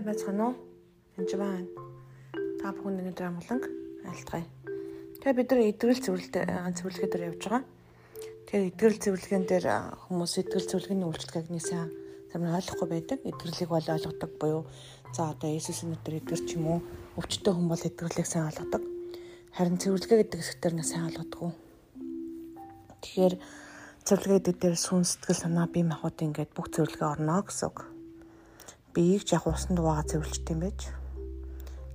сайн байцгаана уу? Энд байна. Та бүхэн өнөөдөр амгланг айлтгая. Тэгээ бид нар эдгэрэл цэвэрлэлтэй цэвэрлэгээ дээр явж байгаа. Тэгээ эдгэрэл цэвэрлэгэн дээр хүмүүс эдгэрэл цэвэрлэгийн үйлчлэгийг нэг сайн зарим ойлгохгүй байдаг. Эдгэрлийг бол ойлгодог буюу за одоо Иесусийн нэрээр эдгэр ч юм уу өвчтөе хүн бол эдгэрлийг сайн ойлгодог. Харин цэвэрлэгээ гэдэг хэсгээр нэг сайн ойлгодоггүй. Тэгэхээр цэвэрлэгээ гэдэг дээр сүн сэтгэл санаа бие махбод ингээд бүх цэвэрлэгээ орно гэсэн үг биеийг яг усанд угаа цэвэрлжтэй юм байж.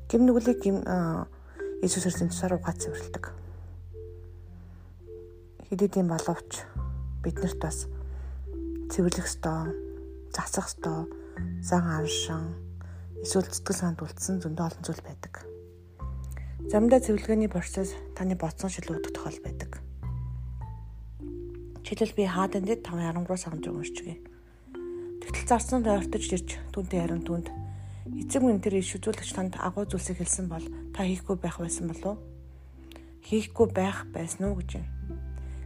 Гим нүглийг гим Иесус Христосийн тусаар угаа цэвэрлдэг. Хэдийдийн боловч биднэрт бас цэвэрлэх ёстой, засах ёстой, зан аншин эсвэл сэтгэл санаанд үлдсэн зөндөө олон зүйл байдаг. Замдаа цэвэрлэгээний процесс таны бодсон шилүүдэг тохиол байдаг. Жишээлбэл би хаад энд 5 13 сард уншиж гээ Тэгтэл зарсан ойртож ирж түнтэй харин түнд эцэг мөн тэр иш үзүүлэгч танд агуу зүйлсийг хэлсэн бол та хийхгүй байх байсан болов хийхгүй байх байсан уу гэж юм.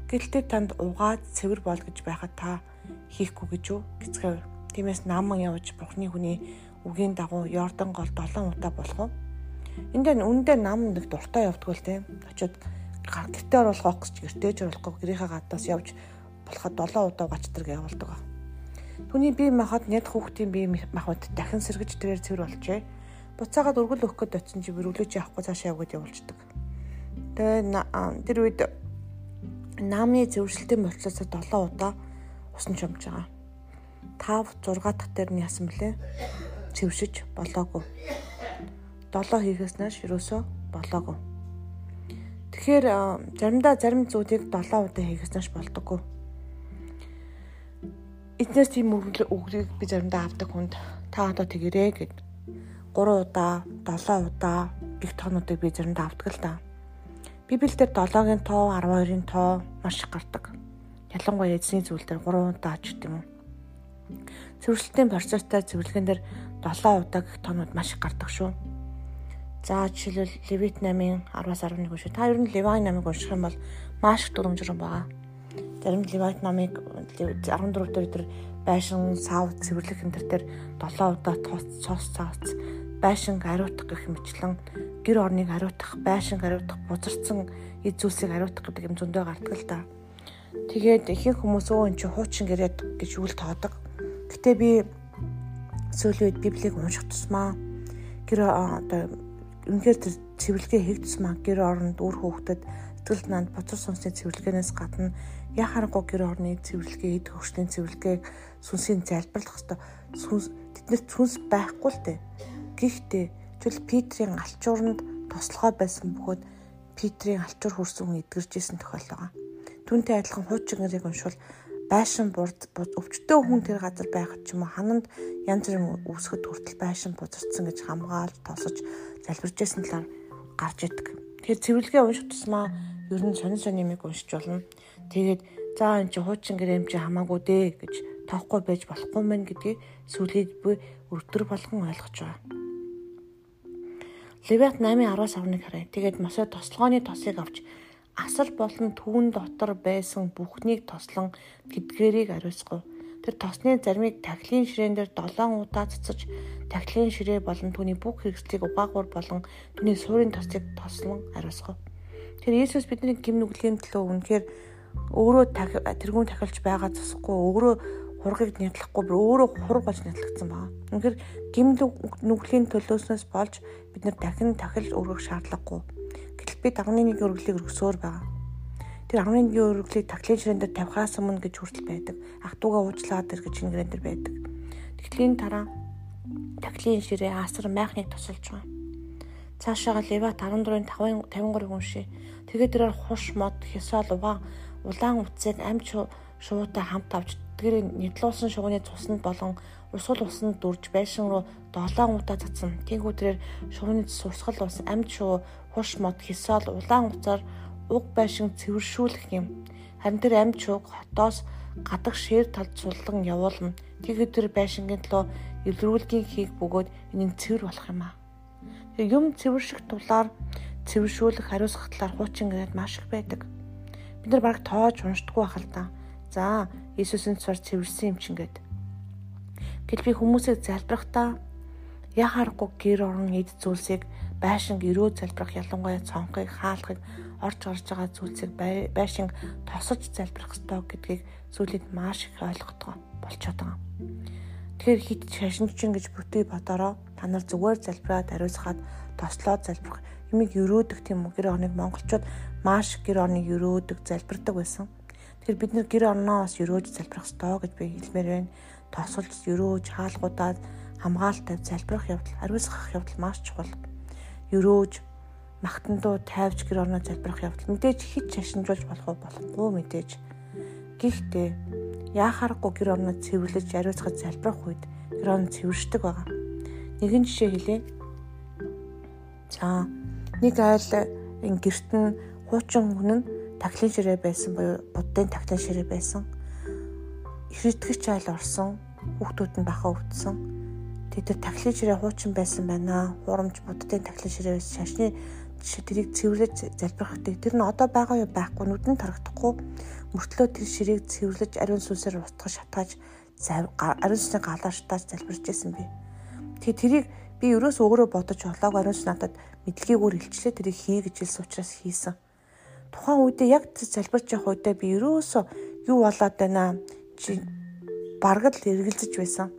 Гэтэл танд угаад цэвэр бол гэж байхад та хийхгүй гэж юу гэцгээв. Тиймээс наман явж бурхны хүний үгийн дагуу Йордан гол 7 удаа болох уу? Энд нь үндэ нам нэг дуртай явдггүй те. Очоод гэртээ оруулах гэж гэртээж оруулахгүй гэрийнхээ гадаас явж болоход 7 удаа бачтарг явуулдаг. Түүний бие махбод няд хүүхдийн бие махбод дахин сэргэж тэрээр цэвэр болжээ. Буцаагаад өргөл өгөх гээд очсон чи бэрүүлээч авахгүй цаашаа явгээд явуулчихдаг. Тэгээ тэр үед намны зөвшөлтийн болцоосоо 7 удаа усан чомж байгаа. 5 6 дахь дээр нь яасан блэ? Цэвшиж болоогүй. 7 хийхээс нааш юусоо болоогүй. Тэгэхээр заримдаа зарим зүйлийг 7 удаа хийхээс нааш болдоггүй эзнээс тийм үгийг би заримдаа авдаг хүнд та одоо тэгэрээ гэд 3 удаа 7 удаа гих тоонуудыг би заримдаа авдаг л да. Библиэлд 7-гийн тоо 12-ын тоо маш их гардаг. Ялангуяа эзний зүйл дээр 3 удаа ч гэдэм үү. Цэвэрлэлтийн процесстай цэвэрлэгэн дээр 7 удаа гих тоонууд маш их гардаг шүү. За жишээлбэл Левит 8-ын 10-аас 11 шүү. Та ер нь Левайн 8-ыг унших юм бол маш их дүрмжрэн байгаа зарим Левайт намыг 14 дээр тэр байшин сав цэвэрлэх энэ төр 7 удаа тоос цоос цаац байшин ариутгах гэх мэтлэн гэр орныг ариутгах, байшин ариутгах, бузарсан эд зүйлсийг ариутгах гэдэг юм зөндөө гардаг л да. Тэгээд ихэнх хүмүүс өө эн чи хуучин гэрээд гэж үл тоодог. Гэтэ би сүүлийн үед Библийг унших тусмаа гэр одоо үнэхээр тэр цэвэрлэгээ хийх тусмаа гэр оронд үр хөөхдөд сэтгэл нанд боцор сонсны цэвэрлэгээнээс гадна яхаарахгүй гэр орны цэвэрлэгээ, эд хөгжлийн цэвэрлэгээг сүнсийн залбирлах хэвээр сүнс тэднэрт сүнс байхгүй л дээ. Гэхдээ чөл Петрийн алчууранд тослогоо байсан бөгөөд Петрийн алчуур хөрсөн хүн эдгэржсэн тохиол байгаа. Түүнтэй адилхан хуучин гэрийг уншвал байшин бурд өвчтөө хүн тэр газар байхад ч юм уу хананд янз бүрийн үүсгэд хүртэл байшин бузарцсан гэж хамгаалж тосож залбиржсэн талаар гарч идэг. Тэгэхээр цэвэрлэгээ унших тусмаа ер нь сонин сонин юмыг уншиж болно. Тэгээд за эн чи хуучин гэрээм чи хамаагүй дээ гэж тоохгүй байж болохгүй мэн гэдгийг сүлээд би өртөр болгон ойлгож байгаа. Левит 8:10-аас 11 харъя. Тэгээд мосоо тослогооны тосыг авч асал болон түүн дотор байсан бүхнийг тослон гэдгээрийг ариусгав. Тэр тосны заримыг тахилын ширээн дээр 7 удаа цацаж тахилын ширээ болон түүний бүх хэрэгслийг угаагуур болон түүний суурийн тосыг тослон ариусгав. Тэр Есүс бидний гим нүглийн төлөө үнэхээр өөрөө тэрүүн тахилж байгаа засахгүй өөрөө хургийг нятлахгүй бүр өөрөө хург болж нятлагдсан байна. Үнэхээр гимл нүглийн төлөөснөөс болж бид нар дахин тахилж өргөх шаардлагагүй. Гэтэл бид 11 өргөлийг өргөсөөр байгаа. Тэр 11 өргөлийг таглын ширээн дээр тавихаас өмнө гэж хүртэл байдаг. Ах トゥ угаа уучлаад ир гэж ингэрэн дээр байдаг. Тэгтлийн дараа таглын ширээ асар майхныг тусалж байгаа. Цаашаага Леват 14-ын 53-ыг уншия. Тэгээд тэрээр хуш мод хясаал угаан улаан утсыг амь шуутай хамт авч тэр нэтлуусан шуугны цуснд болон урсгал усанд дүрж байшин руу долоон удаа цацсан. Тийхүү тэрээр шуугны сурсгал ус амьд шуу хуш мод хисаал улаан уцаар уг байшин цэвэршүүлэх юм. Харин тэр амьд шууг хотоос гадаг шээр талд суллан явуулна. Тэгэхэд тэр байшингийн төлөө эвлэрүүлгийн хийх бөгөөд энэ цэвэр болох юм аа. Тэг юм цэвэрших тулаар цэвэршүүлэх хариуцах талаар хуучин гэрээд маш их байдаг. Бид нар баг тоож уншдаггүй байх л да. За, Иесусийн цар цэвэрсэн юм чинь гээд. Гэтэл би хүмүүсийг залбирахдаа Яхаарахгүй гэр орон эд зүйлсийг байшинг өрөө залбирах ялангуяа цонхыг хаалхыг орж орж байгаа зүйлсийг байшинг тосож залбирах ёстой гэдгийг сүүлийн маш их ойлгодог болчиход байгаа. Тэгэхээр хит шашинчин гэж бүтий бодороо та нар зүгээр залбираад ариусгаад тослоод залбирах юмыг өрөөдөг тийм үү гэр орныг монголчууд маш гэр орныг өрөөдөг залбирдаг байсан. Тэгэхээр бид нэр гэр орноо бас өрөөж залбирах ёстой гэж би хэлмээр байна. Тосолж өрөөж хаалгуудаад хамгаалалтай залбирах явдал, ариусгах явдал маш чухал. Өрөөж магтандуу тайвж гэр орноо залбирах явдал мэдээж хит шашинжуулж болох уу болохгүй мэдээж. Гэхдээ яахаарахгүй гэр орноо цэвэрлэж ариусгаж залбирах үед гэр орно цэвэршдэг байгаа. Нэгэн жишээ хэлье. За нэг айл ин герт нь хуучин хүн нь таглын ширээ байсан буюу буддын таглын ширээ байсан. Их итгэгч айл орсон. Хүүхдүүд нь баха өвдсөн тэр тахлын ширээ хуучин байсан байна. Хурамч буддын тахлын ширээ шашны тэрийг цэвэрлэж залбирхдаг. Тэр нь одоо байгаа юу байхгүй нүдэнд тарагдахгүй. Мөртлөө тэр ширээг цэвэрлэж ариун сүнсээр устгах шатгааж ариун сүнсийн галаар шатааж залбирч байсан би. Тэгээ тэрийг би өрөөс өөрөө бодож олоог ариун сүнс надад мэдлэгийг илчлээ тэрийг хий гэж хэлсэн учраас хийсэн. Тухайн үедээ яг залбирч явах үедээ би өрөөсөө юу болоод байна чи бараг л эргэлзэж байсан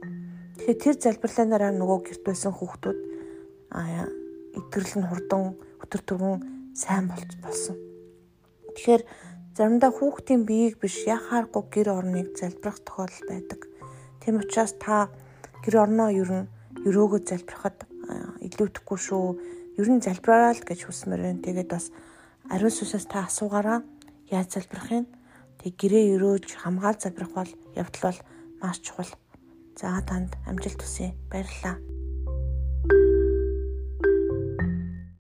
Тэгэхээр тэр залбирлаанаараа нөгөө гэрт байсан хүүхдүүд аа итгэрэл нь хурдан өтөр түргэн сайн болж болсон. Тэгэхээр заримдаа хүүхдийн биеийг биш яхааргүй гэр орныг залбирах тохиолдол байдаг. Тийм учраас та гэр орноо ер нь өрөөгөө залбирахад илүүдэхгүй шүү. Ер нь залбираа л гэж хүсмээр байна. Тэгээд бас ариун сүнсээс та асуугаараа яаж залбирах юм? Тэг гэрээ өрөөж хамгаал залбирах бол явдал бол маш чухал. За танд амжилт хүсье. Баярлалаа.